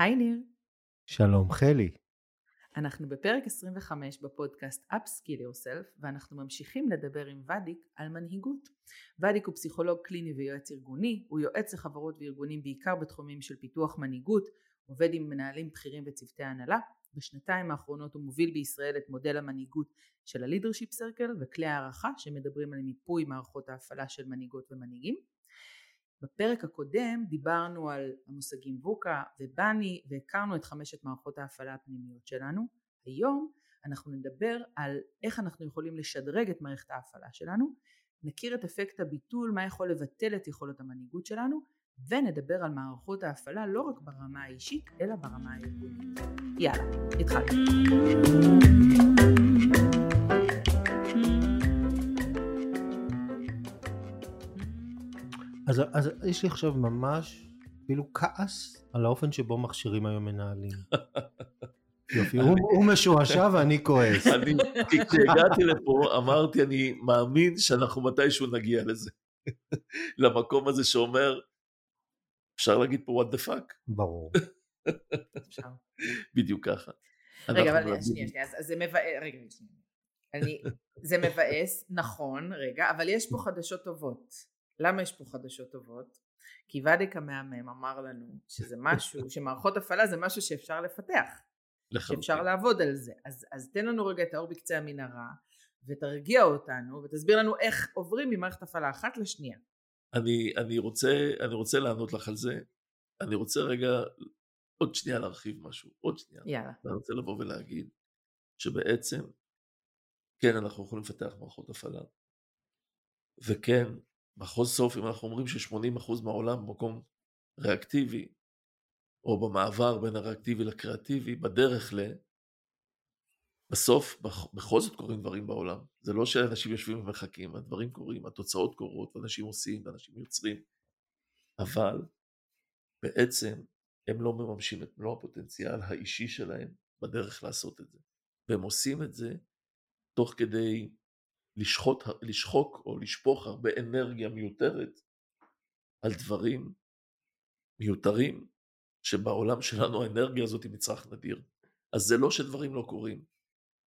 היי ניר. שלום חלי. אנחנו בפרק 25 בפודקאסט Upskill Yourself ואנחנו ממשיכים לדבר עם ודיק על מנהיגות. ודיק הוא פסיכולוג קליני ויועץ ארגוני, הוא יועץ לחברות וארגונים בעיקר בתחומים של פיתוח מנהיגות, עובד עם מנהלים בכירים וצוותי הנהלה. בשנתיים האחרונות הוא מוביל בישראל את מודל המנהיגות של ה-Leadership Circle וכלי הערכה שמדברים על מיפוי מערכות ההפעלה של מנהיגות ומנהיגים. בפרק הקודם דיברנו על המושגים ווקה ובאני והכרנו את חמשת מערכות ההפעלה הפנימיות שלנו. היום אנחנו נדבר על איך אנחנו יכולים לשדרג את מערכת ההפעלה שלנו, נכיר את אפקט הביטול, מה יכול לבטל את יכולות המנהיגות שלנו, ונדבר על מערכות ההפעלה לא רק ברמה האישית אלא ברמה הארגונית. יאללה, התחלנו. אז, אז יש לי עכשיו ממש כאילו כעס על האופן שבו מכשירים היום מנהלים. יופי, הוא, הוא משועשע ואני כועס. אני, כשהגעתי לפה אמרתי אני מאמין שאנחנו מתישהו נגיע לזה. למקום הזה שאומר אפשר להגיד פה what the fuck. ברור. בדיוק ככה. רגע, אבל שנייה, שנייה, אז זה מבאס, רגע, שנייה. אני, זה מבאס, נכון, רגע, אבל יש פה חדשות טובות. למה יש פה חדשות טובות? כי ואדיק המהמם אמר לנו שזה משהו, שמערכות הפעלה זה משהו שאפשר לפתח. שאפשר לעבוד על זה. אז, אז תן לנו רגע את האור בקצה המנהרה, ותרגיע אותנו, ותסביר לנו איך עוברים ממערכת הפעלה אחת לשנייה. אני, אני, רוצה, אני רוצה לענות לך על זה. אני רוצה רגע עוד שנייה להרחיב משהו. עוד שנייה. יאללה. אני רוצה לבוא ולהגיד שבעצם, כן, אנחנו יכולים לפתח מערכות הפעלה. וכן, מחוז סוף, אם אנחנו אומרים ש-80% מהעולם במקום ריאקטיבי, או במעבר בין הריאקטיבי לקריאטיבי, בדרך ל... בסוף, בכל זאת קורים דברים בעולם. זה לא שאנשים יושבים ומחכים, הדברים קורים, התוצאות קורות, ואנשים עושים, ואנשים יוצרים. אבל בעצם הם לא מממשים את מלוא הפוטנציאל האישי שלהם בדרך לעשות את זה. והם עושים את זה תוך כדי לשחוט, לשחוק או לשפוך הרבה אנרגיה מיותרת על דברים מיותרים, שבעולם שלנו האנרגיה הזאת היא מצרך נדיר. אז זה לא שדברים לא קורים,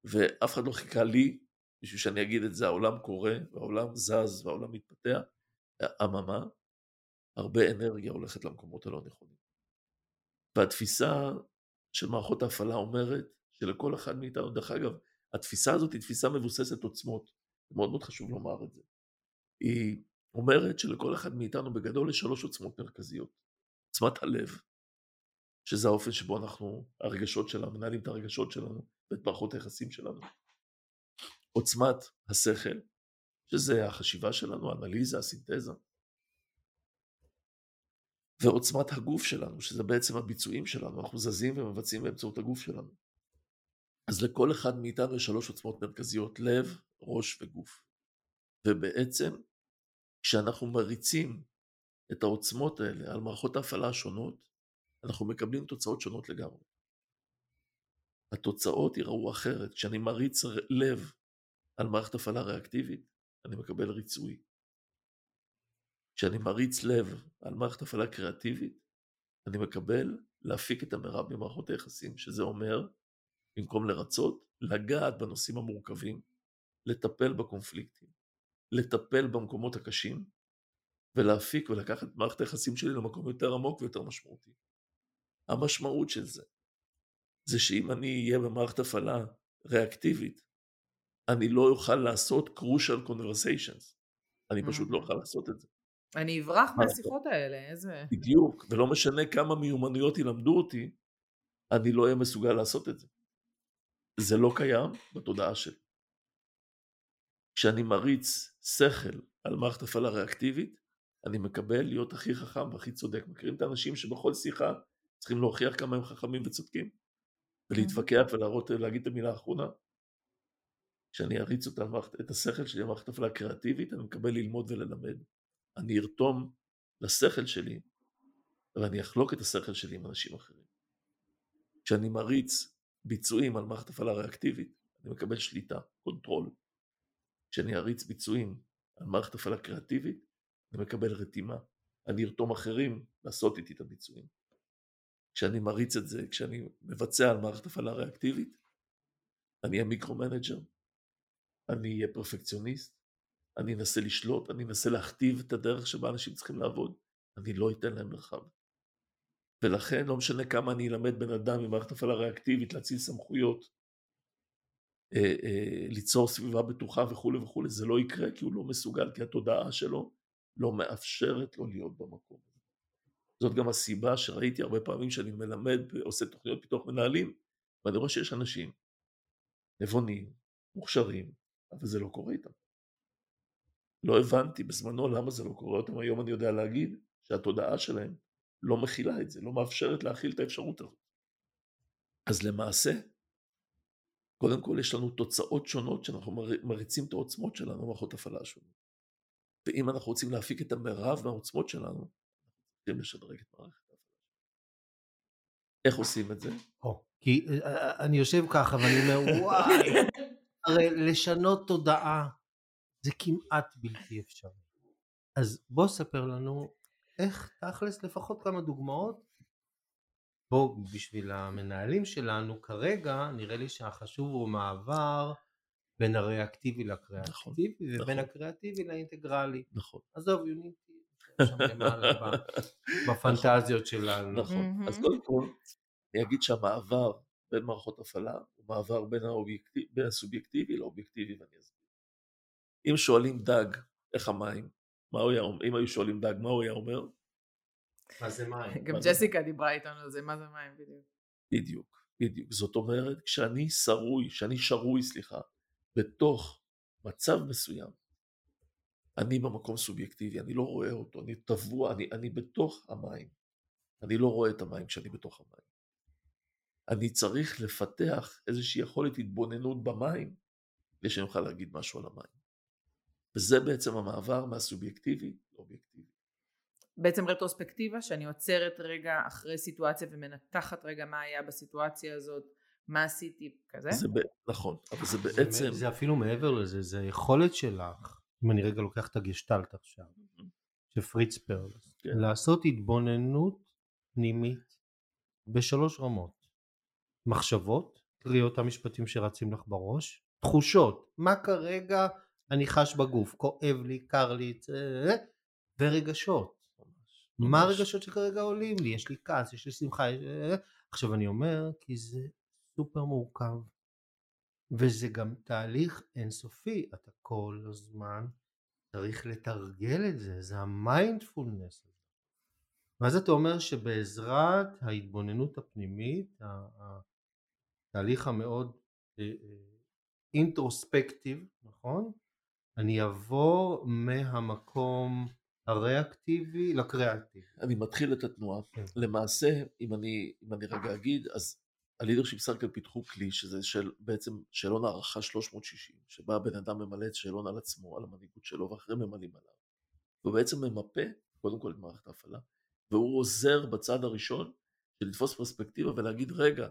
ואף אחד לא חיכה לי בשביל שאני אגיד את זה, העולם קורה, והעולם זז, והעולם מתפתח, אממה, הרבה אנרגיה הולכת למקומות הלא נכונים. והתפיסה של מערכות ההפעלה אומרת שלכל אחד מאיתנו, דרך אגב, התפיסה הזאת היא תפיסה מבוססת עוצמות. מאוד מאוד חשוב לומר את זה. היא אומרת שלכל אחד מאיתנו בגדול יש שלוש עוצמות מרכזיות. עוצמת הלב, שזה האופן שבו אנחנו, הרגשות שלנו, מנהלים את הרגשות שלנו ואת מערכות היחסים שלנו. עוצמת השכל, שזה החשיבה שלנו, האנליזה, הסינתזה. ועוצמת הגוף שלנו, שזה בעצם הביצועים שלנו, אנחנו זזים ומבצעים באמצעות הגוף שלנו. אז לכל אחד מאיתנו יש שלוש עוצמות מרכזיות, לב, ראש וגוף. ובעצם כשאנחנו מריצים את העוצמות האלה על מערכות ההפעלה השונות, אנחנו מקבלים תוצאות שונות לגמרי. התוצאות ייראו אחרת. כשאני מריץ לב על מערכת הפעלה ריאקטיבית, אני מקבל ריצוי. כשאני מריץ לב על מערכת הפעלה קריאטיבית, אני מקבל להפיק את המרב ממערכות היחסים, שזה אומר, במקום לרצות, לגעת בנושאים המורכבים, לטפל בקונפליקטים, לטפל במקומות הקשים, ולהפיק ולקחת את מערכת היחסים שלי למקום יותר עמוק ויותר משמעותי. המשמעות של זה, זה שאם אני אהיה במערכת הפעלה ריאקטיבית, אני לא אוכל לעשות crucial conversations. אני פשוט לא אוכל לעשות את זה. אני אברח מהשיחות האלה, איזה... בדיוק, ולא משנה כמה מיומנויות ילמדו אותי, אני לא אהיה מסוגל לעשות את זה. זה לא קיים בתודעה שלי. כשאני מריץ שכל על מערכת הפעלה ריאקטיבית, אני מקבל להיות הכי חכם והכי צודק. מכירים את האנשים שבכל שיחה צריכים להוכיח כמה הם חכמים וצודקים? ולהתווכח ולהראות, להגיד את המילה האחרונה? כשאני אריץ אותה, את השכל שלי במערכת הפעלה קריאטיבית, אני מקבל ללמוד וללמד. אני ארתום לשכל שלי, ואני אחלוק את השכל שלי עם אנשים אחרים. כשאני מריץ ביצועים על מערכת הפעלה ריאקטיבית, אני מקבל שליטה, control. כשאני אריץ ביצועים על מערכת הפעלה קריאטיבית, אני מקבל רתימה. אני ארתום אחרים לעשות איתי את הביצועים. כשאני מריץ את זה, כשאני מבצע על מערכת הפעלה ריאקטיבית, אני אהיה micro-manager, אני אהיה פרפקציוניסט, אני אנסה לשלוט, אני אנסה להכתיב את הדרך שבה אנשים צריכים לעבוד, אני לא אתן להם מרחב. ולכן לא משנה כמה אני אלמד בן אדם עם מערכת הפעלה ריאקטיבית להאציל סמכויות, אה, אה, ליצור סביבה בטוחה וכולי וכולי, זה לא יקרה כי הוא לא מסוגל, כי התודעה שלו לא מאפשרת לו להיות במקום. זאת גם הסיבה שראיתי הרבה פעמים שאני מלמד ועושה תוכניות פיתוח מנהלים, ואני רואה שיש אנשים נבונים, מוכשרים, אבל זה לא קורה איתם. לא הבנתי בזמנו למה זה לא קורה אותם, היום אני יודע להגיד שהתודעה שלהם לא מכילה את זה, לא מאפשרת להכיל את האפשרות הזאת. אז למעשה, קודם כל יש לנו תוצאות שונות שאנחנו מריצים את העוצמות שלנו במערכות הפעלה השונות. ואם אנחנו רוצים להפיק את המרב מהעוצמות שלנו, צריכים לשדרג את מערכת ההפעלה. איך עושים את זה? כי אה, אה, אני יושב ככה ואני אומר וואי, הרי לשנות תודעה זה כמעט בלתי אפשרי. אז בוא ספר לנו איך תכלס לפחות כמה דוגמאות. בוא בשביל המנהלים שלנו כרגע נראה לי שהחשוב הוא מעבר בין הריאקטיבי לקריאטיבי נכון, ובין נכון. הקריאטיבי לאינטגרלי. נכון. עזוב יוניטי, שם למעלה בפנטזיות שלנו. נכון. אז קודם כל אני אגיד שהמעבר בין מערכות הפעלה הוא מעבר בין, האובייקטיב, בין הסובייקטיבי לאובייקטיבי ואני אסביר. אם שואלים דג איך המים, מה הוא היה אומר, אם היו שואלים דג מה הוא היה אומר? מה זה מים? גם ג'סיקה דיברה איתנו על זה, מה זה מים בדיוק. בדיוק, בדיוק. זאת אומרת, כשאני שרוי, כשאני שרוי, סליחה, בתוך מצב מסוים, אני במקום סובייקטיבי, אני לא רואה אותו, אני טבוע, אני, אני בתוך המים. אני לא רואה את המים כשאני בתוך המים. אני צריך לפתח איזושהי יכולת התבוננות במים כדי שאני אוכל להגיד משהו על המים. וזה בעצם המעבר מהסובייקטיבי לאובייקטיבי. בעצם רטרוספקטיבה שאני עוצרת רגע אחרי סיטואציה ומנתחת רגע מה היה בסיטואציה הזאת, מה עשיתי, כזה? זה ב... נכון, אבל זה בעצם... זה, זה אפילו מעבר לזה, זה היכולת שלך, אם אני רגע לוקח את הגשטלט עכשיו, של פריץ פרלס, כן. לעשות התבוננות פנימית בשלוש רמות. מחשבות, קרי אותם משפטים שרצים לך בראש, תחושות, מה כרגע אני חש בגוף, כואב לי, קר לי, ורגשות. מה הרגשות שכרגע עולים לי? יש לי כעס, יש לי שמחה. יש... עכשיו אני אומר, כי זה סופר מורכב, וזה גם תהליך אינסופי, אתה כל הזמן צריך לתרגל את זה, זה המיינדפולנס הזה. ואז אתה אומר שבעזרת ההתבוננות הפנימית, התהליך המאוד אינטרוספקטיב, אה, אה, נכון? אני אבוא מהמקום הריאקטיבי לקריאטיבי. אני מתחיל את התנועה. כן. למעשה, אם אני, אם אני רגע אגיד, אז הלידרשיפ סרקל פיתחו כלי שזה של, בעצם שאלון הערכה 360, שבה הבן אדם ממלא את שאלון על עצמו, על המנהיגות שלו, ואחרים ממלאים עליו. הוא בעצם ממפה, קודם כל את מערכת ההפעלה, והוא עוזר בצד הראשון של לתפוס פרספקטיבה ולהגיד, רגע,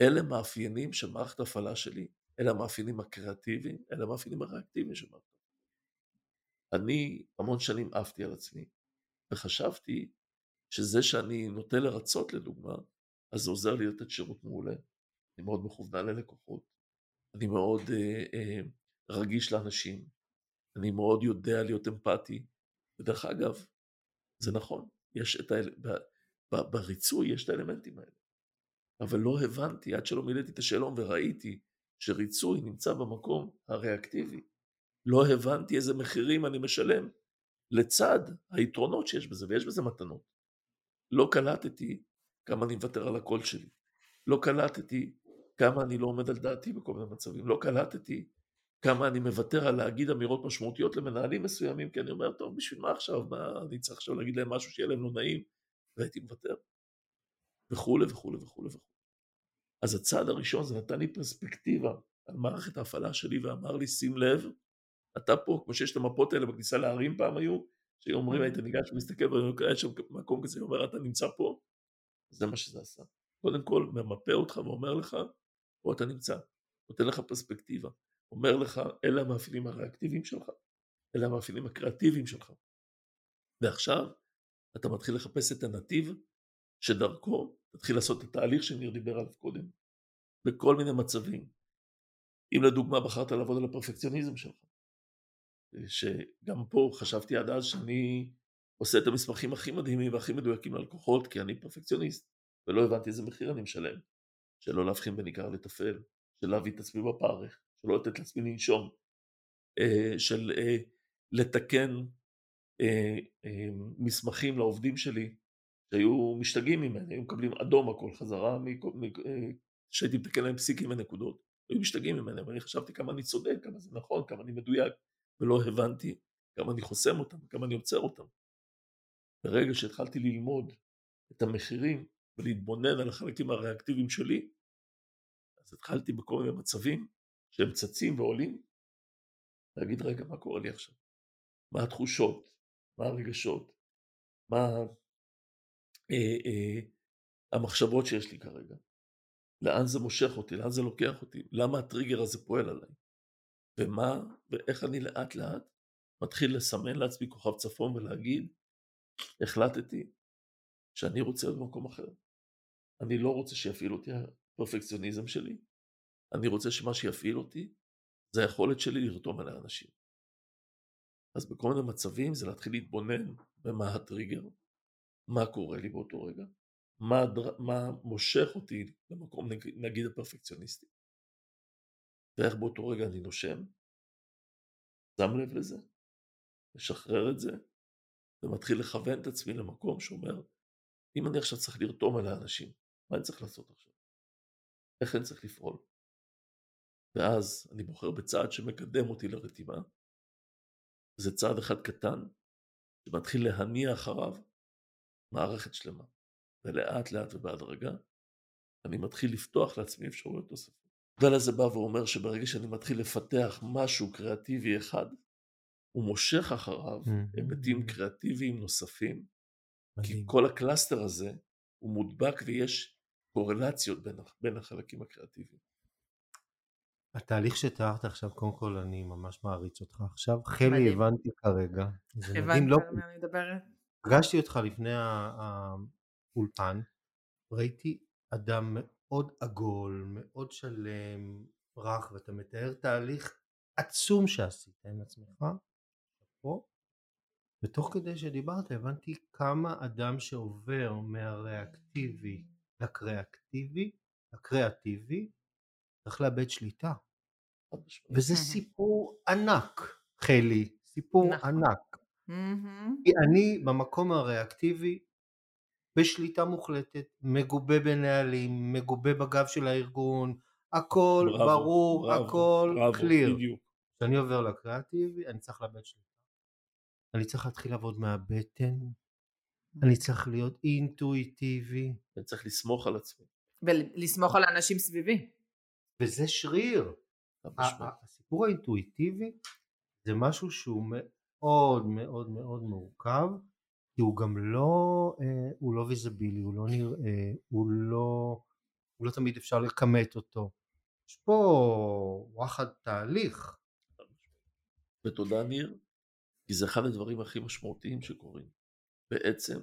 אלה מאפיינים של מערכת ההפעלה שלי, אלה המאפיינים הקריאטיביים, אלה המאפיינים הריאקטיביים של מערכת. אני המון שנים עפתי על עצמי, וחשבתי שזה שאני נוטה לרצות לדוגמה, אז זה עוזר לי לתת שירות מעולה. אני מאוד מכוונן ללקוחות, אני מאוד אה, אה, רגיש לאנשים, אני מאוד יודע להיות אמפתי, ודרך אגב, זה נכון, יש את האל... ב... ב... בריצוי יש את האלמנטים האלה. אבל לא הבנתי עד שלא מילאתי את השאלון וראיתי שריצוי נמצא במקום הריאקטיבי. לא הבנתי איזה מחירים אני משלם לצד היתרונות שיש בזה, ויש בזה מתנות. לא קלטתי כמה אני מוותר על הקול שלי. לא קלטתי כמה אני לא עומד על דעתי בכל מיני מצבים. לא קלטתי כמה אני מוותר על להגיד אמירות משמעותיות למנהלים מסוימים, כי אני אומר, טוב, בשביל מה עכשיו? מה, אני צריך עכשיו להגיד להם משהו שיהיה להם לא נעים, והייתי מוותר. וכולי וכולי וכולי וכולי. אז הצעד הראשון זה נתן לי פרספקטיבה על מערכת ההפעלה שלי ואמר לי, שים לב, אתה פה, כמו שיש את המפות האלה בכניסה לערים פעם היו, שהיו אומרים, היית ניגש ומסתכל והיה שם מקום כזה, אומר, אתה נמצא פה, זה מה שזה עשה. קודם כל, ממפה אותך ואומר לך, פה אתה נמצא, נותן לך פרספקטיבה, אומר לך, אלה המאפיינים הריאקטיביים שלך, אלה המאפיינים הקריאטיביים שלך. ועכשיו, אתה מתחיל לחפש את הנתיב שדרכו תתחיל לעשות את התהליך שניר דיבר עליו קודם, בכל מיני מצבים. אם לדוגמה בחרת לעבוד על הפרפקציוניזם שלך, שגם פה חשבתי עד אז שאני עושה את המסמכים הכי מדהימים והכי מדויקים ללקוחות כי אני פרפקציוניסט ולא הבנתי איזה מחיר אני משלם שלא להבחין בין עיקר לטפל של להביא את עצמי בפרך של לא לתת לעצמי לנשום אה, של אה, לתקן אה, מסמכים לעובדים שלי שהיו משתגעים ממני, היו מקבלים אדום הכל חזרה שהייתי מתקן להם פסיקים ונקודות היו משתגעים ממני, אבל אני חשבתי כמה אני צודק, כמה זה נכון, כמה אני מדויק ולא הבנתי כמה אני חוסם אותם, כמה אני עוצר אותם. ברגע שהתחלתי ללמוד את המחירים ולהתבונן על החלקים הריאקטיביים שלי, אז התחלתי בכל מיני מצבים שהם צצים ועולים, להגיד רגע מה קורה לי עכשיו, מה התחושות, מה הרגשות, מה אה, אה, המחשבות שיש לי כרגע, לאן זה מושך אותי, לאן זה לוקח אותי, למה הטריגר הזה פועל עליי, ומה ואיך אני לאט לאט מתחיל לסמן לעצמי כוכב צפון ולהגיד החלטתי שאני רוצה להיות במקום אחר. אני לא רוצה שיפעיל אותי הפרפקציוניזם שלי, אני רוצה שמה שיפעיל אותי זה היכולת שלי לרתום על האנשים. אז בכל מיני מצבים זה להתחיל להתבונן במה הטריגר, מה קורה לי באותו רגע, מה, מה מושך אותי למקום נגיד הפרפקציוניסטי, ואיך באותו רגע אני נושם, שם לב לזה, משחרר את זה, ומתחיל לכוון את עצמי למקום שאומר, אם אני עכשיו צריך לרתום על האנשים, מה אני צריך לעשות עכשיו? איך אני צריך לפעול? ואז אני בוחר בצעד שמקדם אותי לרתימה. זה צעד אחד קטן, שמתחיל להניע אחריו מערכת שלמה. ולאט לאט ובהדרגה, אני מתחיל לפתוח לעצמי אפשרויות נוספות. ולזה בא ואומר שברגע שאני מתחיל לפתח משהו קריאטיבי אחד, הוא מושך אחריו. היבטים קריאטיביים נוספים. כי כל ה cluster הזה הוא מודבק ויש קורלציות בין, בין החלקים הקריאטיביים. התהליך שתיארת עכשיו, קודם כל אני ממש מעריץ אותך עכשיו. חלי הבנתי כרגע. הבנתי לא... על מה אני מדברת? פגשתי אותך לפני האולפן, ראיתי אדם מאוד עגול, מאוד שלם, רך, ואתה מתאר תהליך עצום שעשית עם עצמך, פה, ותוך כדי שדיברת הבנתי כמה אדם שעובר מהריאקטיבי לקריאקטיבי, לקריאטיבי, צריך לאבד שליטה. וזה סיפור ענק, חלי, סיפור נכון. ענק. כי אני במקום הריאקטיבי בשליטה מוחלטת, מגובה בנהלים, מגובה בגב של הארגון, הכל בראבו, ברור, בראבו, הכל קליר. כשאני עובר לקריאטיבי אני צריך לאבד שליטה. אני צריך להתחיל לעבוד מהבטן, אני צריך להיות אינטואיטיבי. אני צריך לסמוך על עצמי. ולסמוך על האנשים סביבי. וזה שריר. הסיפור האינטואיטיבי זה משהו שהוא מאוד מאוד מאוד מורכב, כי הוא גם לא, אה, הוא לא ויזבילי, הוא לא נראה, הוא לא, הוא לא תמיד אפשר לכמת אותו. יש פה וואחד תהליך. ותודה ניר, כי זה אחד הדברים הכי משמעותיים שקורים. בעצם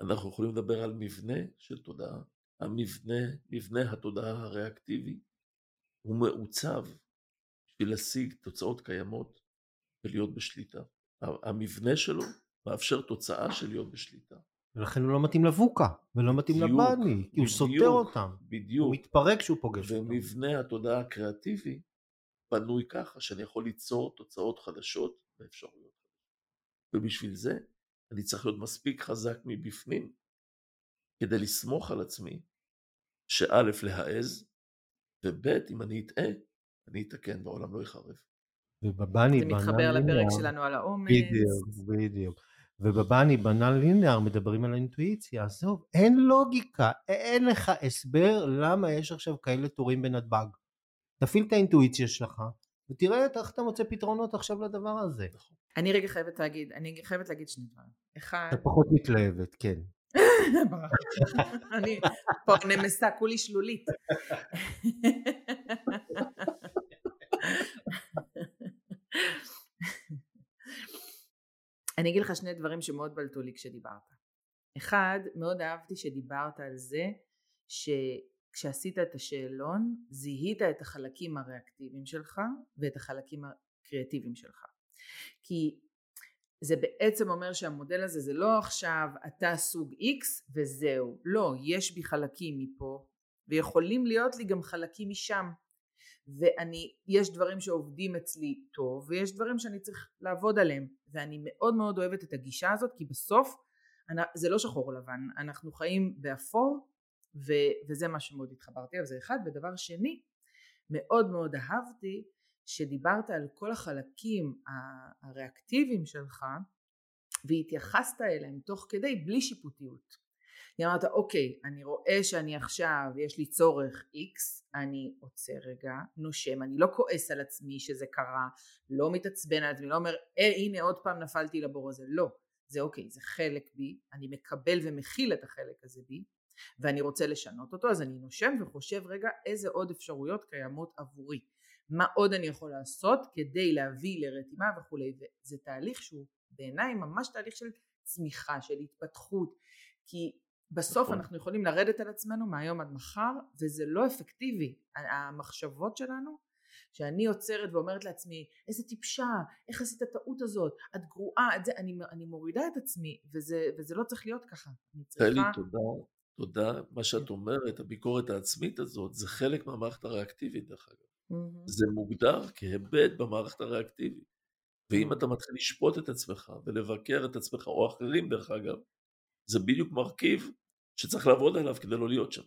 אנחנו יכולים לדבר על מבנה של תודעה. המבנה, מבנה התודעה הריאקטיבי, הוא מעוצב בשביל להשיג תוצאות קיימות ולהיות בשליטה. המבנה שלו מאפשר תוצאה של להיות בשליטה. ולכן הוא לא מתאים לבוקה, ולא מתאים לבני, כי הוא סותר אותם. בדיוק. הוא מתפרק כשהוא פוגש אותם. ומבנה התודעה הקריאטיבי בנוי ככה שאני יכול ליצור תוצאות חדשות ואפשרויות. ובשביל זה אני צריך להיות מספיק חזק מבפנים כדי לסמוך על עצמי שא' להעז וב' אם אני אטעה אני אתקן והעולם לא יחרב. ובבני בנה לינאר, זה מתחבר לפרק שלנו על האומץ. בדיוק, בדיוק. ובבני בנה לינאר מדברים על האינטואיציה, עזוב, אין לוגיקה, אין לך הסבר למה יש עכשיו כאלה תורים בנתב"ג. תפעיל את האינטואיציה שלך, ותראה איך אתה מוצא פתרונות עכשיו לדבר הזה. נכון. אני רגע חייבת להגיד, אני חייבת להגיד שני דברים. אחד... את פחות מתלהבת, כן. אני פה נמסה, כולי שלולית. אני אגיד לך שני דברים שמאוד בלטו לי כשדיברת. אחד, מאוד אהבתי שדיברת על זה שכשעשית את השאלון זיהית את החלקים הריאקטיביים שלך ואת החלקים הקריאטיביים שלך. כי זה בעצם אומר שהמודל הזה זה לא עכשיו אתה סוג X וזהו, לא, יש בי חלקים מפה ויכולים להיות לי גם חלקים משם ואני, יש דברים שעובדים אצלי טוב ויש דברים שאני צריך לעבוד עליהם ואני מאוד מאוד אוהבת את הגישה הזאת כי בסוף זה לא שחור לבן, אנחנו חיים באפור ו, וזה מה שמאוד התחברתי אליו, זה אחד. ודבר שני, מאוד מאוד אהבתי שדיברת על כל החלקים הריאקטיביים שלך והתייחסת אליהם תוך כדי בלי שיפוטיות. אמרת אוקיי אני רואה שאני עכשיו יש לי צורך x אני עוצר רגע נושם אני לא כועס על עצמי שזה קרה לא מתעצבן על עצמי לא אומר אה הנה עוד פעם נפלתי לבור הזה. לא. זה אוקיי זה חלק בי אני מקבל ומכיל את החלק הזה בי ואני רוצה לשנות אותו אז אני נושם וחושב רגע איזה עוד אפשרויות קיימות עבורי? מה עוד אני יכול לעשות כדי להביא לרתימה וכולי וזה תהליך שהוא בעיניי ממש תהליך של צמיחה של התפתחות כי בסוף נכון. אנחנו יכולים לרדת על עצמנו מהיום עד מחר וזה לא אפקטיבי המחשבות שלנו שאני עוצרת ואומרת לעצמי איזה טיפשה איך עשית את הטעות הזאת את גרועה את זה אני, אני מורידה את עצמי וזה, וזה לא צריך להיות ככה אני צריכה... טלי תודה תודה מה שאת כן. אומרת הביקורת העצמית הזאת זה חלק מהמערכת הריאקטיבית דרך אגב Mm-hmm. זה מוגדר כהיבט במערכת הריאקטיבית. ואם אתה מתחיל לשפוט את עצמך ולבקר את עצמך, או אחרים דרך אגב, זה בדיוק מרכיב שצריך לעבוד עליו כדי לא להיות שם.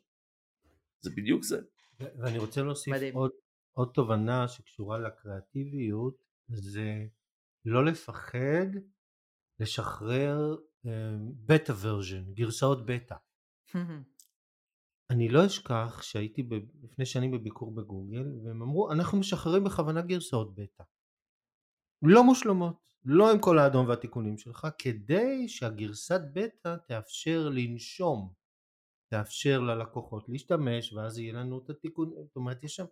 זה בדיוק זה. ואני רוצה להוסיף עוד, עוד תובנה שקשורה לקריאטיביות, זה לא לפחד לשחרר בטא uh, ורז'ן, גרסאות בטא. אני לא אשכח שהייתי ב... לפני שנים בביקור בגוגל והם אמרו אנחנו משחררים בכוונה גרסאות בטא לא מושלמות לא עם כל האדום והתיקונים שלך כדי שהגרסת בטא תאפשר לנשום תאפשר ללקוחות להשתמש ואז יהיה לנו את התיקון זאת אומרת יש שם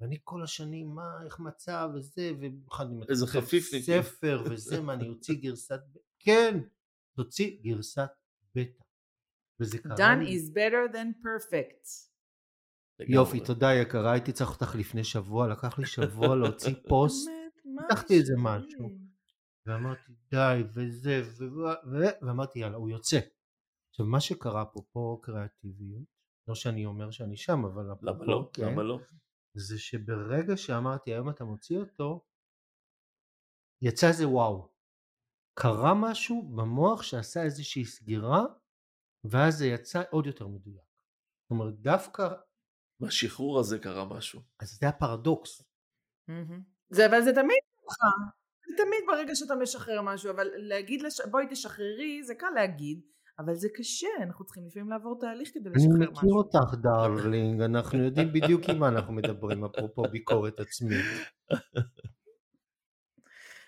ואני כל השנים מה איך מצא וזה ואחד איזה חפיף ספר וזה מה אני אוציא גרסת כן תוציא גרסת בטא וזה קרה done לי. is better than perfect. יופי, תודה יקרה, הייתי צריך אותך לפני שבוע, לקח לי שבוע להוציא פוסט, פתחתי איזה משהו, ואמרתי די, וזה, ואמרתי יאללה, הוא יוצא. עכשיו מה שקרה פה, פה קריאטיביות, לא שאני אומר שאני שם, אבל... למה לא? כן, למה לא? זה שברגע שאמרתי היום אתה מוציא אותו, יצא איזה וואו. קרה משהו במוח שעשה איזושהי סגירה ואז זה יצא עוד יותר מדויק. זאת אומרת דווקא... בשחרור הזה קרה משהו. אז זה הפרדוקס. זה אבל זה תמיד זה תמיד ברגע שאתה משחרר משהו אבל להגיד לש... בואי תשחררי זה קל להגיד אבל זה קשה אנחנו צריכים לפעמים לעבור תהליך כדי לשחרר משהו. אני מכיר אותך darling אנחנו יודעים בדיוק עם מה אנחנו מדברים אפרופו ביקורת עצמית.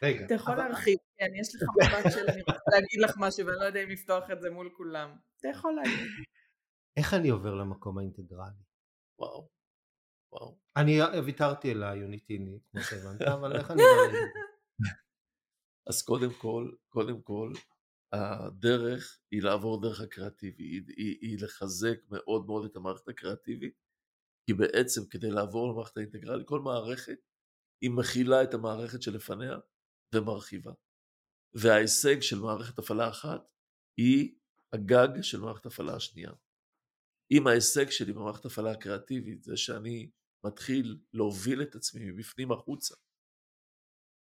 רגע. אתה יכול להרחיב, כן, יש לך מבט של אני רוצה להגיד לך משהו ואני לא יודע אם לפתוח את זה מול כולם. אתה יכול להגיד. איך אני עובר למקום האינטגרלי? וואו. וואו. אני ויתרתי על היוניטיבי, כמו שהבנת, אבל איך אני לזה? אז קודם כל, קודם כל, הדרך היא לעבור דרך הקריאטיבי, היא, היא, היא לחזק מאוד מאוד את המערכת הקריאטיבית, כי בעצם כדי לעבור למערכת האינטגרלית, כל מערכת היא מכילה את המערכת שלפניה ומרחיבה. וההישג של מערכת הפעלה אחת היא הגג של מערכת הפעלה השנייה. אם ההישג שלי במערכת הפעלה הקריאטיבית זה שאני מתחיל להוביל את עצמי מבפנים החוצה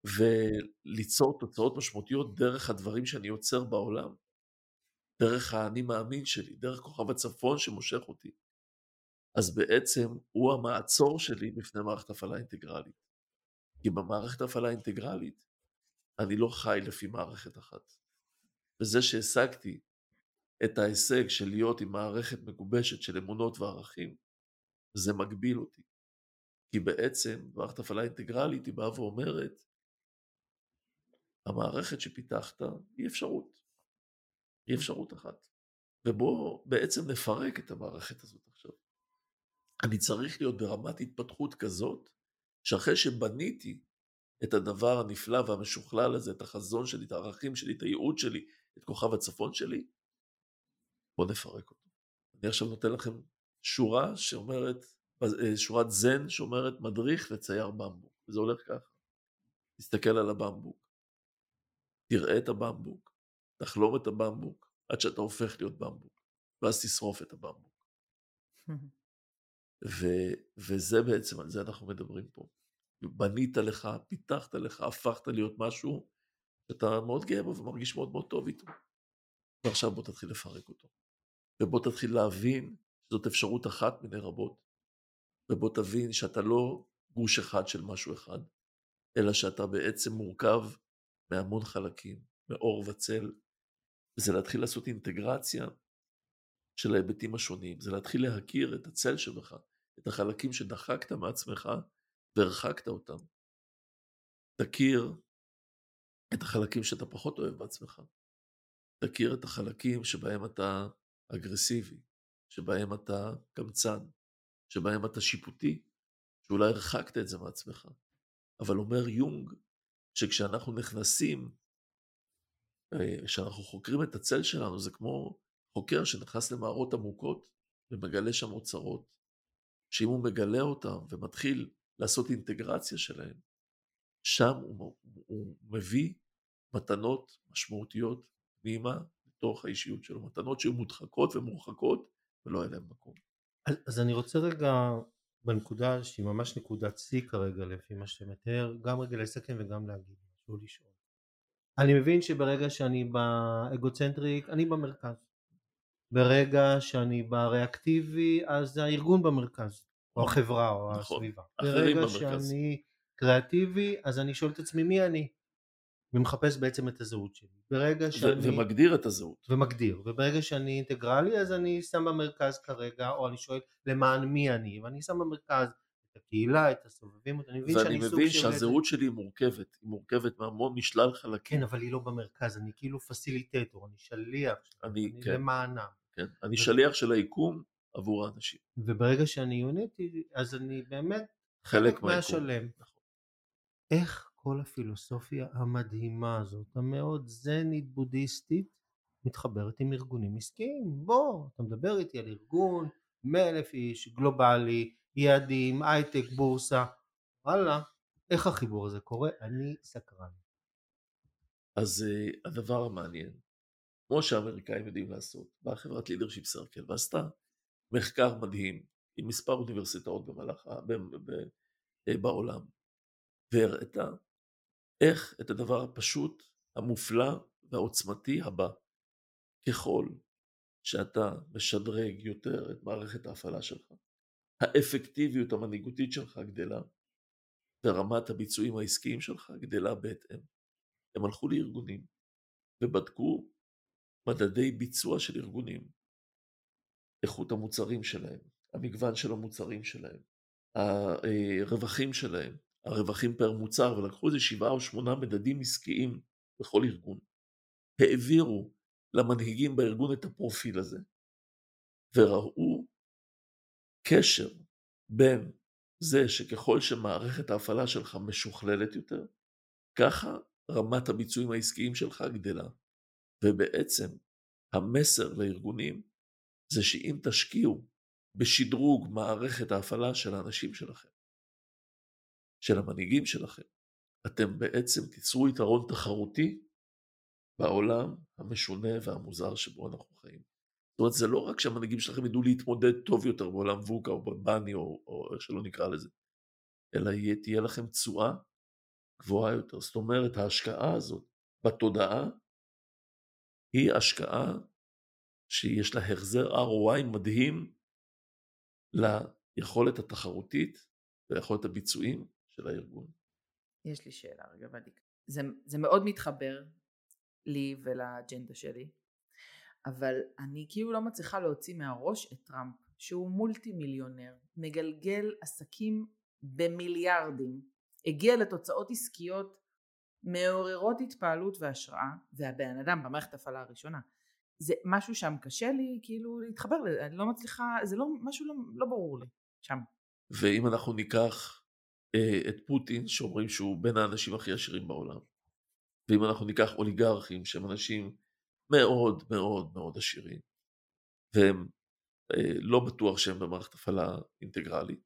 וליצור תוצאות משמעותיות דרך הדברים שאני יוצר בעולם, דרך האני מאמין שלי, דרך כוכב הצפון שמושך אותי, אז בעצם הוא המעצור שלי בפני מערכת הפעלה אינטגרלית. כי במערכת הפעלה אינטגרלית אני לא חי לפי מערכת אחת. וזה שהשגתי את ההישג של להיות עם מערכת מגובשת של אמונות וערכים, זה מגביל אותי. כי בעצם מערכת הפעלה אינטגרלית היא באה ואומרת, המערכת שפיתחת היא אפשרות. היא אפשרות אחת. ובואו בעצם נפרק את המערכת הזאת עכשיו. אני צריך להיות ברמת התפתחות כזאת, שאחרי שבניתי את הדבר הנפלא והמשוכלל הזה, את החזון שלי, את הערכים שלי, את הייעוד שלי, את כוכב הצפון שלי, בואו נפרק אותו. אני עכשיו נותן לכם שורה שאומרת, אה, שורת זן שאומרת מדריך לצייר במבוק, וזה הולך ככה. תסתכל על הבמבוק, תראה את הבמבוק, תחלום את הבמבוק, עד שאתה הופך להיות במבוק, ואז תשרוף את הבמבוק. ו, וזה בעצם, על זה אנחנו מדברים פה. בנית לך, פיתחת לך, הפכת להיות משהו שאתה מאוד גאה בו ומרגיש מאוד מאוד טוב איתו. ועכשיו בוא תתחיל לפרק אותו. ובוא תתחיל להבין שזאת אפשרות אחת מיני רבות. ובוא תבין שאתה לא גוש אחד של משהו אחד, אלא שאתה בעצם מורכב מהמון חלקים, מאור וצל. וזה להתחיל לעשות אינטגרציה של ההיבטים השונים, זה להתחיל להכיר את הצל שבך, את החלקים שדחקת מעצמך והרחקת אותם. תכיר את החלקים שאתה פחות אוהב בעצמך. תכיר את החלקים שבהם אתה אגרסיבי, שבהם אתה קמצן, שבהם אתה שיפוטי, שאולי הרחקת את זה מעצמך. אבל אומר יונג, שכשאנחנו נכנסים, אה, כשאנחנו חוקרים את הצל שלנו, זה כמו חוקר שנכנס למערות עמוקות ומגלה שם אוצרות, שאם הוא מגלה אותם ומתחיל לעשות אינטגרציה שלהם, שם הוא, הוא מביא מתנות משמעותיות פנימה לתוך האישיות שלו, מתנות שהן מודחקות ומורחקות ולא היה להן מקום. אז, אז אני רוצה רגע בנקודה שהיא ממש נקודת שיא כרגע לפי מה שאתה מתאר, גם רגע לסכם וגם להגיד משהו לשאול. אני מבין שברגע שאני באגוצנטריק אני במרכז. ברגע שאני בריאקטיבי אז הארגון במרכז, או נכון. החברה או נכון. הסביבה. ברגע שאני קריאטיבי אז אני שואל את עצמי מי אני. ומחפש בעצם את הזהות שלי. ברגע שאני... ומגדיר את הזהות. ומגדיר. וברגע שאני אינטגרלי אז אני שם במרכז כרגע, או אני שואל למען מי אני, ואני שם במרכז את הקהילה, את הסובבים אני מבין שאני סוג של... ואני מבין שהזהות שלי היא מורכבת, היא מורכבת מהמון משלל חלקים. כן, אבל היא לא במרכז, אני כאילו פסיליטטור, אני שליח, אני, אני כן. למענם. כן, אני ו... שליח של היקום עבור האנשים. וברגע שאני יוניטי, אז אני באמת חלק מהשלם. נכון. איך כל הפילוסופיה המדהימה הזאת, המאוד זנית בודהיסטית, מתחברת עם ארגונים עסקיים. בוא, אתה מדבר איתי על ארגון, מאה אלף איש, גלובלי, יעדים, הייטק, בורסה, וואלה, איך החיבור הזה קורה? אני סקרן. אז uh, הדבר המעניין, כמו שהאמריקאים יודעים לעשות, באה חברת לידרשיפ סרקל ועשתה מחקר מדהים עם מספר אוניברסיטאות במהלך, אה, בעולם, והראתה איך את הדבר הפשוט, המופלא והעוצמתי הבא. ככל שאתה משדרג יותר את מערכת ההפעלה שלך, האפקטיביות המנהיגותית שלך גדלה, ורמת הביצועים העסקיים שלך גדלה בהתאם. הם הלכו לארגונים ובדקו מדדי ביצוע של ארגונים, איכות המוצרים שלהם, המגוון של המוצרים שלהם, הרווחים שלהם, הרווחים פר מוצר, ולקחו איזה שבעה או שמונה מדדים עסקיים בכל ארגון. העבירו למנהיגים בארגון את הפרופיל הזה, וראו קשר בין זה שככל שמערכת ההפעלה שלך משוכללת יותר, ככה רמת הביצועים העסקיים שלך גדלה. ובעצם המסר לארגונים זה שאם תשקיעו בשדרוג מערכת ההפעלה של האנשים שלכם, של המנהיגים שלכם, אתם בעצם תיצרו יתרון תחרותי בעולם המשונה והמוזר שבו אנחנו חיים. זאת אומרת, זה לא רק שהמנהיגים שלכם ידעו להתמודד טוב יותר בעולם ווקה או בבני או, או איך שלא נקרא לזה, אלא יהיה, תהיה לכם תשואה גבוהה יותר. זאת אומרת, ההשקעה הזאת בתודעה היא השקעה שיש לה החזר ROI מדהים ליכולת התחרותית ויכולת הביצועים של הארגון. יש לי שאלה רגע ודיק. זה, זה מאוד מתחבר לי ולאג'נדה שלי, אבל אני כאילו לא מצליחה להוציא מהראש את טראמפ, שהוא מולטי מיליונר, מגלגל עסקים במיליארדים, הגיע לתוצאות עסקיות מעוררות התפעלות והשראה, והבן אדם במערכת ההפעלה הראשונה. זה משהו שם קשה לי כאילו להתחבר לזה, אני לא מצליחה, זה לא, משהו לא, לא ברור לי שם. ואם אנחנו ניקח את פוטין שאומרים שהוא בין האנשים הכי עשירים בעולם. ואם אנחנו ניקח אוליגרכים שהם אנשים מאוד מאוד מאוד עשירים, והם אה, לא בטוח שהם במערכת הפעלה אינטגרלית.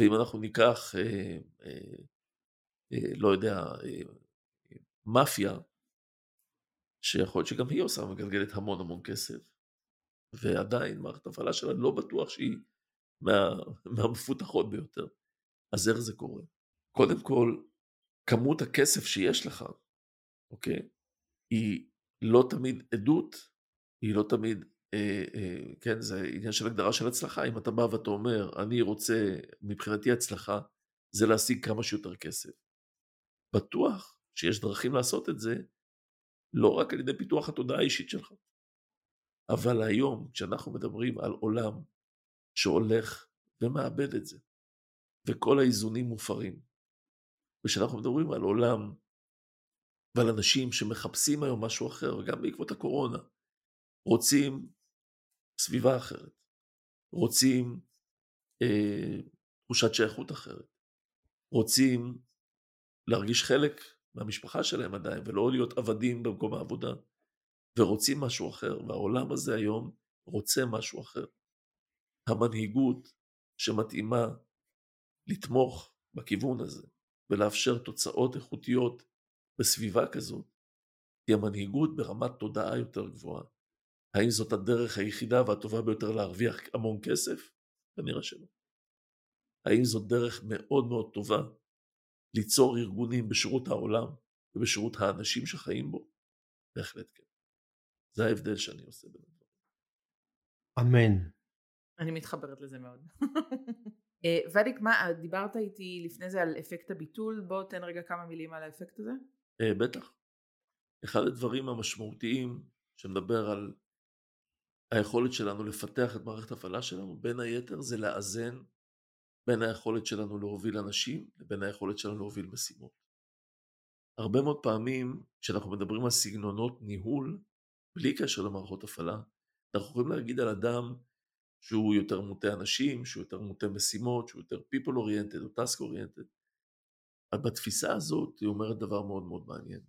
ואם אנחנו ניקח, אה, אה, אה, לא יודע, אה, מאפיה, שיכול להיות שגם היא עושה, מגלגלת המון המון כסף, ועדיין מערכת הפעלה שלה לא בטוח שהיא מה, מהמפותחות ביותר. אז איך זה קורה? קודם כל, כמות הכסף שיש לך, אוקיי, היא לא תמיד עדות, היא לא תמיד, אה, אה, כן, זה עניין של הגדרה של הצלחה. אם אתה בא ואתה אומר, אני רוצה, מבחינתי הצלחה, זה להשיג כמה שיותר כסף. בטוח שיש דרכים לעשות את זה, לא רק על ידי פיתוח התודעה האישית שלך. אבל היום, כשאנחנו מדברים על עולם שהולך ומאבד את זה, וכל האיזונים מופרים, וכשאנחנו מדברים על עולם ועל אנשים שמחפשים היום משהו אחר, וגם בעקבות הקורונה, רוצים סביבה אחרת, רוצים אה, תחושת שייכות אחרת, רוצים להרגיש חלק מהמשפחה שלהם עדיין, ולא להיות עבדים במקום העבודה, ורוצים משהו אחר, והעולם הזה היום רוצה משהו אחר. המנהיגות שמתאימה לתמוך בכיוון הזה ולאפשר תוצאות איכותיות בסביבה כזאת, היא המנהיגות ברמת תודעה יותר גבוהה. האם זאת הדרך היחידה והטובה ביותר להרוויח המון כסף? כנראה שלא. האם זאת דרך מאוד מאוד טובה ליצור ארגונים בשירות העולם ובשירות האנשים שחיים בו? בהחלט כן. זה ההבדל שאני עושה בין הדברים. אמן. אני מתחברת לזה מאוד. אה, ודיק, מה, דיברת איתי לפני זה על אפקט הביטול, בוא תן רגע כמה מילים על האפקט הזה. אה, בטח. אחד הדברים המשמעותיים שמדבר על היכולת שלנו לפתח את מערכת ההפעלה שלנו, בין היתר זה לאזן בין היכולת שלנו להוביל אנשים לבין היכולת שלנו להוביל משימות. הרבה מאוד פעמים כשאנחנו מדברים על סגנונות ניהול, בלי קשר למערכות הפעלה, אנחנו יכולים להגיד על אדם שהוא יותר מוטה אנשים, שהוא יותר מוטה משימות, שהוא יותר people oriented או task oriented. אבל בתפיסה הזאת היא אומרת דבר מאוד מאוד מעניין.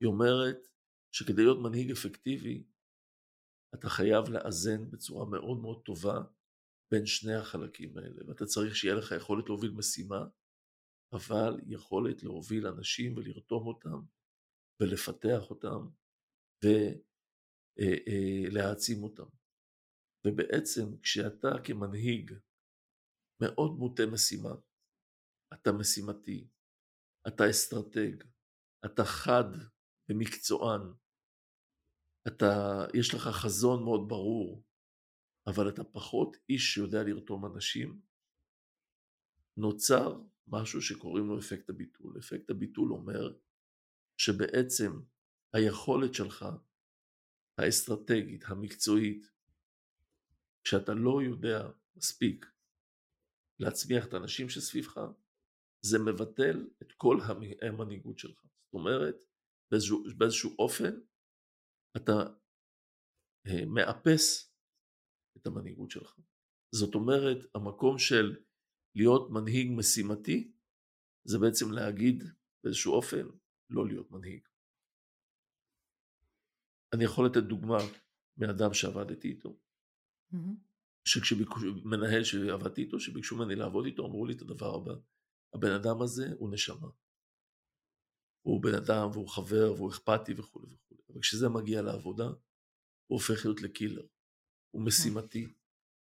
היא אומרת שכדי להיות מנהיג אפקטיבי, אתה חייב לאזן בצורה מאוד מאוד טובה בין שני החלקים האלה, ואתה צריך שיהיה לך יכולת להוביל משימה, אבל יכולת להוביל אנשים ולרתום אותם ולפתח אותם ולהעצים אה, אה, אותם. ובעצם כשאתה כמנהיג מאוד מוטה משימה, אתה משימתי, אתה אסטרטג, אתה חד ומקצוען, אתה, יש לך חזון מאוד ברור, אבל אתה פחות איש שיודע לרתום אנשים, נוצר משהו שקוראים לו אפקט הביטול. אפקט הביטול אומר שבעצם היכולת שלך, האסטרטגית, המקצועית, כשאתה לא יודע מספיק להצמיח את האנשים שסביבך, זה מבטל את כל המנהיגות שלך. זאת אומרת, באיזשהו, באיזשהו אופן, אתה אה, מאפס את המנהיגות שלך. זאת אומרת, המקום של להיות מנהיג משימתי, זה בעצם להגיד באיזשהו אופן, לא להיות מנהיג. אני יכול לתת דוגמה מאדם שעבדתי איתו. שכשביקשו, מנהל שעבדתי איתו, שביקשו ממני לעבוד איתו, אמרו לי את הדבר הבא, הבן אדם הזה הוא נשמה. הוא בן אדם והוא חבר והוא אכפתי וכולי וכולי. אבל כשזה מגיע לעבודה, הוא הופך להיות לקילר. הוא משימתי,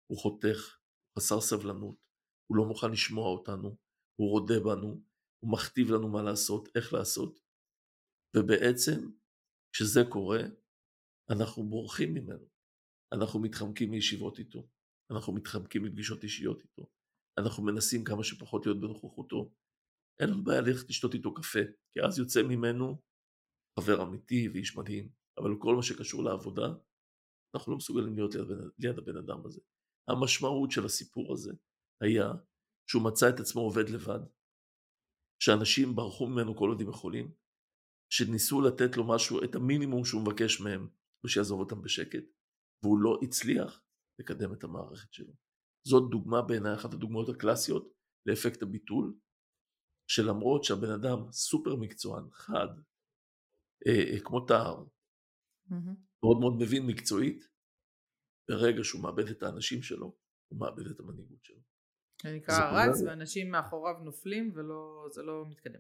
הוא חותך, חסר סבלנות, הוא לא מוכן לשמוע אותנו, הוא רודה בנו, הוא מכתיב לנו מה לעשות, איך לעשות, ובעצם כשזה קורה, אנחנו בורחים ממנו. אנחנו מתחמקים מישיבות איתו, אנחנו מתחמקים מפגישות אישיות איתו, אנחנו מנסים כמה שפחות להיות בנוכחותו. אין לנו בעיה ללכת לשתות איתו קפה, כי אז יוצא ממנו חבר אמיתי ואיש מדהים, אבל כל מה שקשור לעבודה, אנחנו לא מסוגלים להיות ליד, ליד הבן אדם הזה. המשמעות של הסיפור הזה היה שהוא מצא את עצמו עובד לבד, שאנשים ברחו ממנו כל עוד הם יכולים, שניסו לתת לו משהו, את המינימום שהוא מבקש מהם, ושיעזוב אותם בשקט, והוא לא הצליח לקדם את המערכת שלו. זאת דוגמה בעיניי, אחת הדוגמאות הקלאסיות לאפקט הביטול, שלמרות שהבן אדם סופר מקצוען, חד, אה, אה, כמו טהר, mm-hmm. מאוד מאוד מבין מקצועית, ברגע שהוא מאבד את האנשים שלו, הוא מאבד את המנהיגות שלו. זה נקרא רץ ואנשים מאחוריו נופלים וזה לא מתקדם.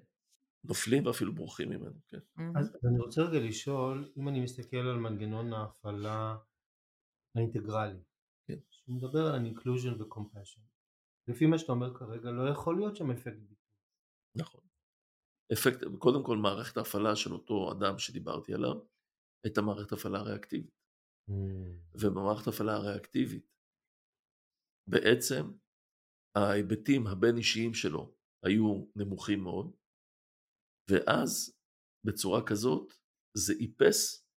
נופלים ואפילו בורחים ממנו, כן. אז אני רוצה רגע לשאול, אם אני מסתכל על מנגנון ההפעלה האינטגרלי, כן. שהוא מדבר על inclusion ו-compassion, לפי מה שאתה אומר כרגע לא יכול להיות שם אפקט ביטוי. נכון. אפקט, קודם כל מערכת ההפעלה של אותו אדם שדיברתי עליו, הייתה מערכת הפעלה ריאקטיבית. Mm. ובמערכת הפעלה הריאקטיבית, בעצם ההיבטים הבין אישיים שלו היו נמוכים מאוד, ואז בצורה כזאת זה איפס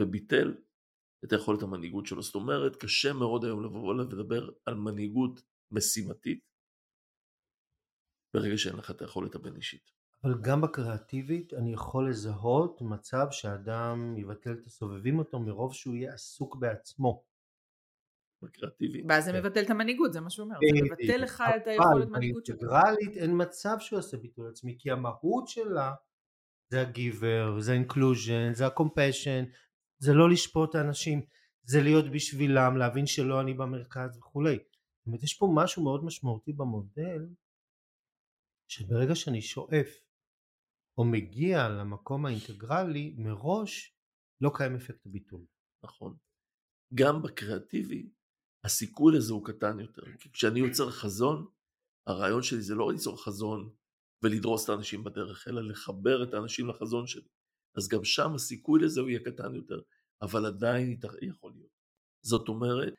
וביטל את היכולת המנהיגות שלו. זאת אומרת, קשה מאוד היום לבוא ולדבר על מנהיגות משימתית ברגע שאין לך את היכולת הבין אישית. אבל גם בקריאטיבית אני יכול לזהות מצב שאדם יבטל את הסובבים אותו מרוב שהוא יהיה עסוק בעצמו. בקריאטיבית. ואז זה כן. מבטל את המנהיגות, זה מה שהוא אומר. זה מבטל לך את היכולת מנהיגות שלך. אבל באינטגרלית אין מצב שהוא עושה ביטול עצמי, כי המהות שלה זה ה giver, זה ה inclusion, זה ה compassion, זה לא לשפוט אנשים, זה להיות בשבילם, להבין שלא אני במרכז וכולי. זאת אומרת, יש פה משהו מאוד משמעותי במודל, שברגע שאני שואף או מגיע למקום האינטגרלי, מראש לא קיים אפקט הביטול. נכון. גם בקריאטיבי, הסיכוי לזה הוא קטן יותר. כי כשאני יוצר חזון, הרעיון שלי זה לא ליצור חזון ולדרוס את האנשים בדרך, אלא לחבר את האנשים לחזון שלי. אז גם שם הסיכוי לזה הוא יהיה קטן יותר, אבל עדיין יכול להיות. זאת אומרת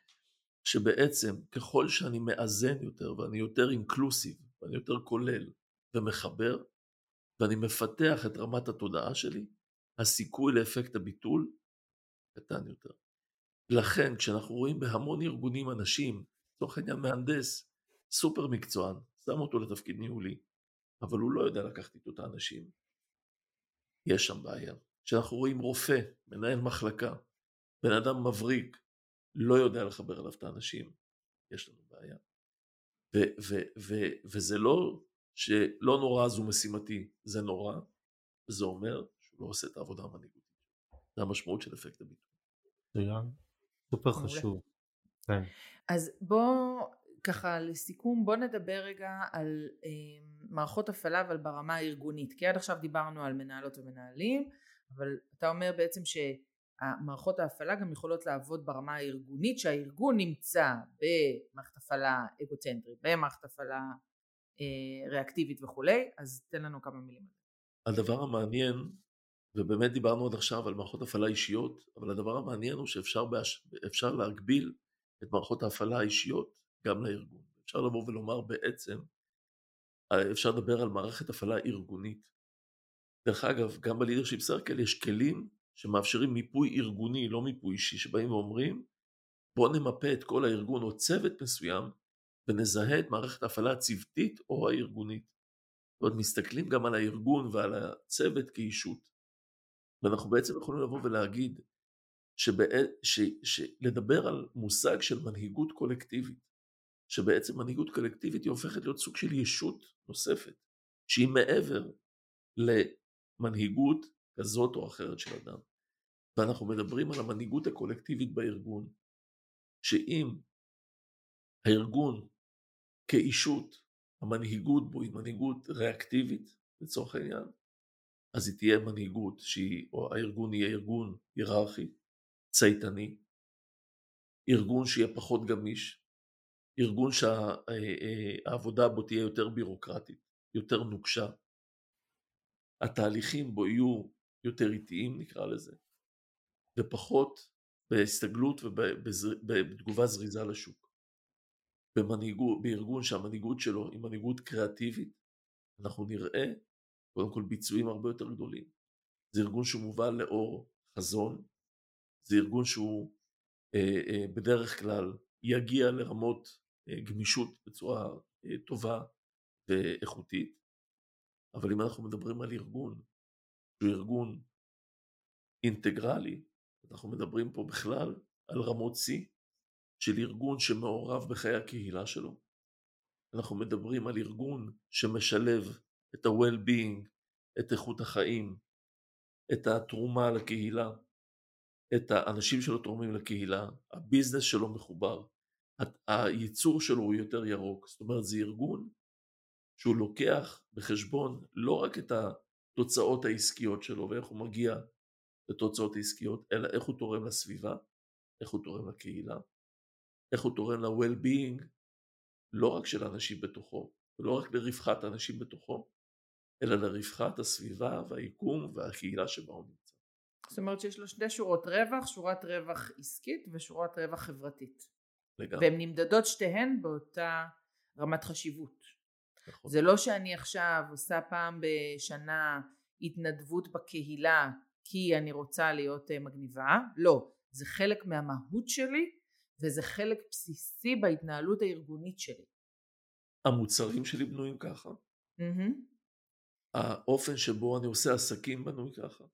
שבעצם ככל שאני מאזן יותר ואני יותר אינקלוסיב ואני יותר כולל ומחבר ואני מפתח את רמת התודעה שלי, הסיכוי לאפקט הביטול קטן יותר. לכן כשאנחנו רואים בהמון ארגונים אנשים, לצורך העניין מהנדס, סופר מקצוען, שם אותו לתפקיד ניהולי, אבל הוא לא יודע לקחת איתו את האנשים, יש שם בעיה. כשאנחנו רואים רופא, מנהל מחלקה, בן אדם מבריק, לא יודע לחבר אליו את האנשים, יש לנו בעיה. ו- ו- ו- וזה לא שלא נורא זו משימתי, זה נורא, זה אומר שהוא לא עושה את העבודה המנהיגותית. זה המשמעות של אפקט הביטוי. מצוין, סופר חשוב. כן. אז בוא ככה לסיכום בוא נדבר רגע על אה, מערכות הפעלה אבל ברמה הארגונית כי עד עכשיו דיברנו על מנהלות ומנהלים אבל אתה אומר בעצם שהמערכות ההפעלה גם יכולות לעבוד ברמה הארגונית שהארגון נמצא במערכת הפעלה אגוצנטרית במערכת הפעלה אה, ריאקטיבית וכולי אז תן לנו כמה מילים על זה. הדבר המעניין ובאמת דיברנו עד עכשיו על מערכות הפעלה אישיות אבל הדבר המעניין הוא שאפשר בהש... להגביל את מערכות ההפעלה האישיות גם לארגון. אפשר לבוא ולומר בעצם, אפשר לדבר על מערכת הפעלה ארגונית. דרך אגב, גם בלידרשיפ סרקל יש כלים שמאפשרים מיפוי ארגוני, לא מיפוי אישי, שבאים ואומרים בואו נמפה את כל הארגון או צוות מסוים ונזהה את מערכת ההפעלה הצוותית או הארגונית. זאת אומרת, מסתכלים גם על הארגון ועל הצוות כאישות. ואנחנו בעצם יכולים לבוא ולהגיד שבא, ש, שלדבר על מושג של מנהיגות קולקטיבית שבעצם מנהיגות קולקטיבית היא הופכת להיות סוג של ישות נוספת, שהיא מעבר למנהיגות כזאת או אחרת של אדם. ואנחנו מדברים על המנהיגות הקולקטיבית בארגון, שאם הארגון כאישות, המנהיגות בו היא מנהיגות ריאקטיבית לצורך העניין, אז היא תהיה מנהיגות שהיא, או הארגון יהיה ארגון היררכי, צייתני, ארגון שיהיה פחות גמיש, ארגון שהעבודה בו תהיה יותר בירוקרטית, יותר נוקשה, התהליכים בו יהיו יותר איטיים נקרא לזה, ופחות בהסתגלות ובתגובה זריזה לשוק. במנהיגות, בארגון שהמנהיגות שלו היא מנהיגות קריאטיבית, אנחנו נראה קודם כל ביצועים הרבה יותר גדולים. זה ארגון שהוא מובל לאור חזון, זה ארגון שהוא אה, אה, בדרך כלל יגיע לרמות אה, גמישות בצורה אה, טובה ואיכותית, אבל אם אנחנו מדברים על ארגון שהוא ארגון אינטגרלי, אנחנו מדברים פה בכלל על רמות שיא של ארגון שמעורב בחיי הקהילה שלו. אנחנו מדברים על ארגון שמשלב את ה-well-being, את איכות החיים, את התרומה לקהילה, את האנשים שלו תורמים לקהילה, הביזנס שלו מחובר, הייצור שלו הוא יותר ירוק, זאת אומרת זה ארגון שהוא לוקח בחשבון לא רק את התוצאות העסקיות שלו ואיך הוא מגיע לתוצאות העסקיות, אלא איך הוא תורם לסביבה, איך הוא תורם לקהילה, איך הוא תורם ל-well-being, לא רק של האנשים בתוכו, ולא רק לרווחת האנשים בתוכו, אלא לרווחת הסביבה והיקום והקהילה שבה הוא נמצא. זאת אומרת שיש לו שתי שורות רווח, שורת רווח עסקית ושורת רווח חברתית. לגמרי. והן נמדדות שתיהן באותה רמת חשיבות. נכון. זה לא שאני עכשיו עושה פעם בשנה התנדבות בקהילה כי אני רוצה להיות אה, מגניבה, לא, זה חלק מהמהות שלי וזה חלק בסיסי בהתנהלות הארגונית שלי. המוצרים שלי בנויים ככה. Mm-hmm. האופן שבו אני עושה עסקים בנוי ככה.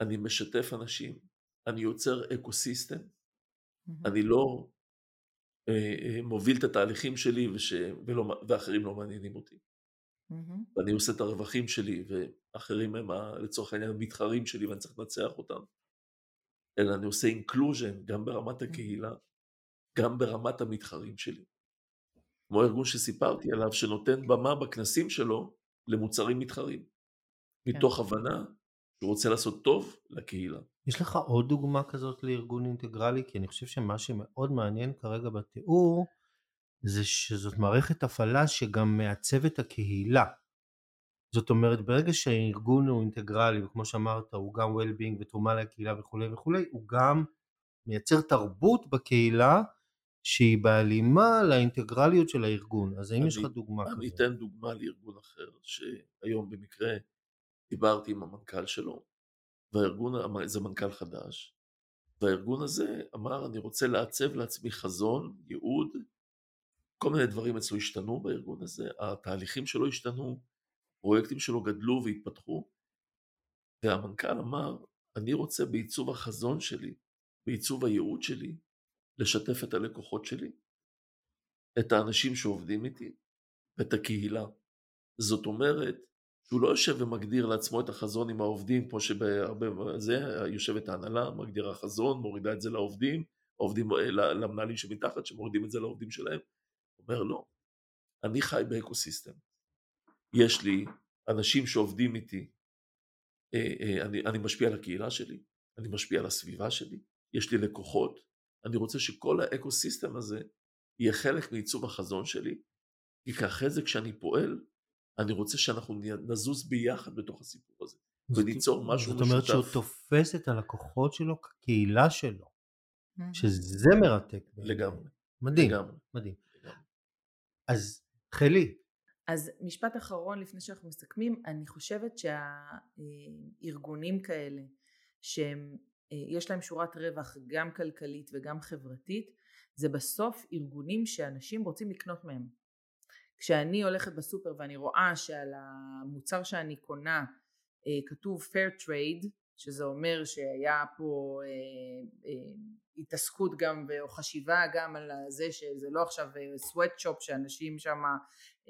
אני משתף אנשים, אני יוצר ecosystem, mm-hmm. אני לא אה, אה, מוביל את התהליכים שלי וש... ולא... ואחרים לא מעניינים אותי. Mm-hmm. ואני עושה את הרווחים שלי ואחרים הם ה... לצורך העניין המתחרים שלי ואני צריך לנצח אותם. אלא אני עושה inclusion גם ברמת הקהילה, גם ברמת המתחרים שלי. כמו הארגון שסיפרתי עליו שנותן במה בכנסים שלו למוצרים מתחרים. כן. מתוך הבנה שהוא רוצה לעשות טוב לקהילה. יש לך עוד דוגמה כזאת לארגון אינטגרלי? כי אני חושב שמה שמאוד מעניין כרגע בתיאור זה שזאת מערכת הפעלה שגם מעצב את הקהילה. זאת אומרת ברגע שהארגון הוא אינטגרלי וכמו שאמרת הוא גם well-being ותרומה לקהילה וכולי וכולי הוא גם מייצר תרבות בקהילה שהיא בהלימה לאינטגרליות של הארגון אז האם אני, יש לך דוגמה כזאת? אני אתן דוגמה לארגון אחר שהיום במקרה דיברתי עם המנכ"ל שלו והארגון זה מנכ"ל חדש והארגון הזה אמר אני רוצה לעצב לעצמי חזון, ייעוד כל מיני דברים אצלו השתנו בארגון הזה, התהליכים שלו השתנו, פרויקטים שלו גדלו והתפתחו, והמנכ"ל אמר, אני רוצה בעיצוב החזון שלי, בעיצוב הייעוד שלי, לשתף את הלקוחות שלי, את האנשים שעובדים איתי, ואת הקהילה. זאת אומרת, שהוא לא יושב ומגדיר לעצמו את החזון עם העובדים, כמו שבהרבה, זה יושבת ההנהלה, מגדירה חזון, מורידה את זה לעובדים, עובדים, למנהלים שמתחת, שמורידים את זה לעובדים שלהם. אומר, לא, אני חי באקוסיסטם. יש לי אנשים שעובדים איתי, אה, אה, אני, אני משפיע על הקהילה שלי, אני משפיע על הסביבה שלי, יש לי לקוחות, אני רוצה שכל האקוסיסטם הזה יהיה חלק מעיצוב החזון שלי, כי אחרי זה כשאני פועל, אני רוצה שאנחנו נזוז ביחד בתוך הסיפור הזה, וניצור משהו משותף. זאת אומרת שהוא תופס את הלקוחות שלו כקהילה שלו, שזה מרתק. לגמרי. מדהים, לגמרי. מדהים. לגמרי. אז חלי, אז משפט אחרון לפני שאנחנו מסכמים, אני חושבת שהארגונים כאלה שיש להם שורת רווח גם כלכלית וגם חברתית, זה בסוף ארגונים שאנשים רוצים לקנות מהם. כשאני הולכת בסופר ואני רואה שעל המוצר שאני קונה אה, כתוב fair trade שזה אומר שהיה פה אה, אה, התעסקות גם או חשיבה גם על זה שזה לא עכשיו סוואטשופ שאנשים שם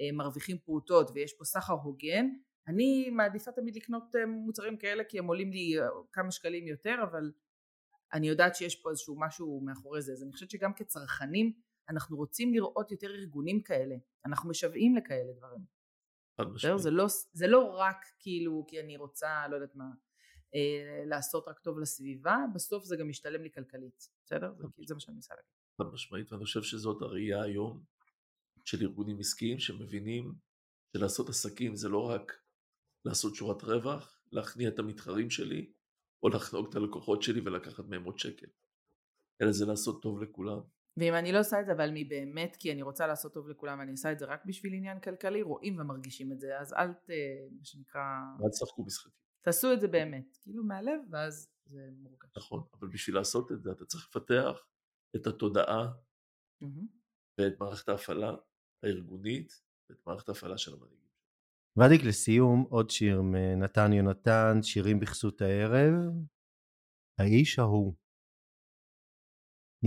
אה, מרוויחים פרוטות ויש פה סחר הוגן אני מעדיפה תמיד לקנות אה, מוצרים כאלה כי הם עולים לי אה, כמה שקלים יותר אבל אני יודעת שיש פה איזשהו משהו מאחורי זה. אז אני חושבת שגם כצרכנים אנחנו רוצים לראות יותר ארגונים כאלה אנחנו משוועים לכאלה דברים זה לא, זה לא רק כאילו כי אני רוצה לא יודעת מה לעשות רק טוב לסביבה בסוף זה גם משתלם לי כלכלית בסדר? זה, זה מה שאני מנסה להגיד. חד משמעית ואני חושב שזאת הראייה היום של ארגונים עסקיים שמבינים שלעשות עסקים זה לא רק לעשות שורת רווח, להכניע את המתחרים שלי, או לחנוק את הלקוחות שלי ולקחת מהם עוד שקל, אלא זה לעשות טוב לכולם. ואם אני לא עושה את זה אבל מבאמת כי אני רוצה לעשות טוב לכולם ואני עושה את זה רק בשביל עניין כלכלי, רואים ומרגישים את זה, אז אל ת... מה שנקרא... אל תשחקו משחקים. תעשו את זה באמת, כאילו מהלב ואז זה מורגש. נכון, אבל בשביל לעשות את זה אתה צריך לפתח את התודעה mm-hmm. ואת מערכת ההפעלה הארגונית ואת מערכת ההפעלה של המנהיגים. ודיק לסיום עוד שיר מנתן יונתן, שירים בכסות הערב, האיש ההוא.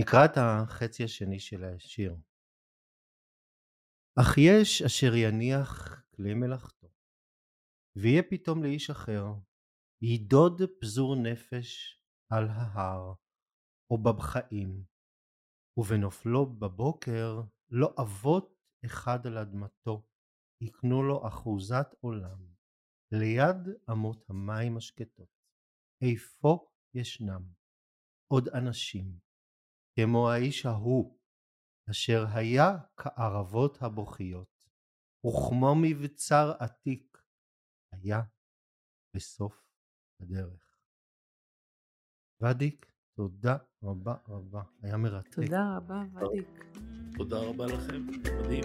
נקרא את החצי השני של השיר. אך יש אשר יניח כלי מלאכתו, ויהיה פתאום לאיש אחר, יידוד פזור נפש על ההר, או בבחאים, ובנופלו בבוקר לא אבות אחד על אדמתו, יקנו לו אחוזת עולם, ליד אמות המים השקטות. איפה ישנם עוד אנשים, כמו האיש ההוא, אשר היה כערבות הבוכיות, וכמו מבצר עתיק, היה בסוף הדרך. ודיק, תודה רבה רבה, היה מרתק. תודה רבה ודיק. תודה רבה לכם, מדהים.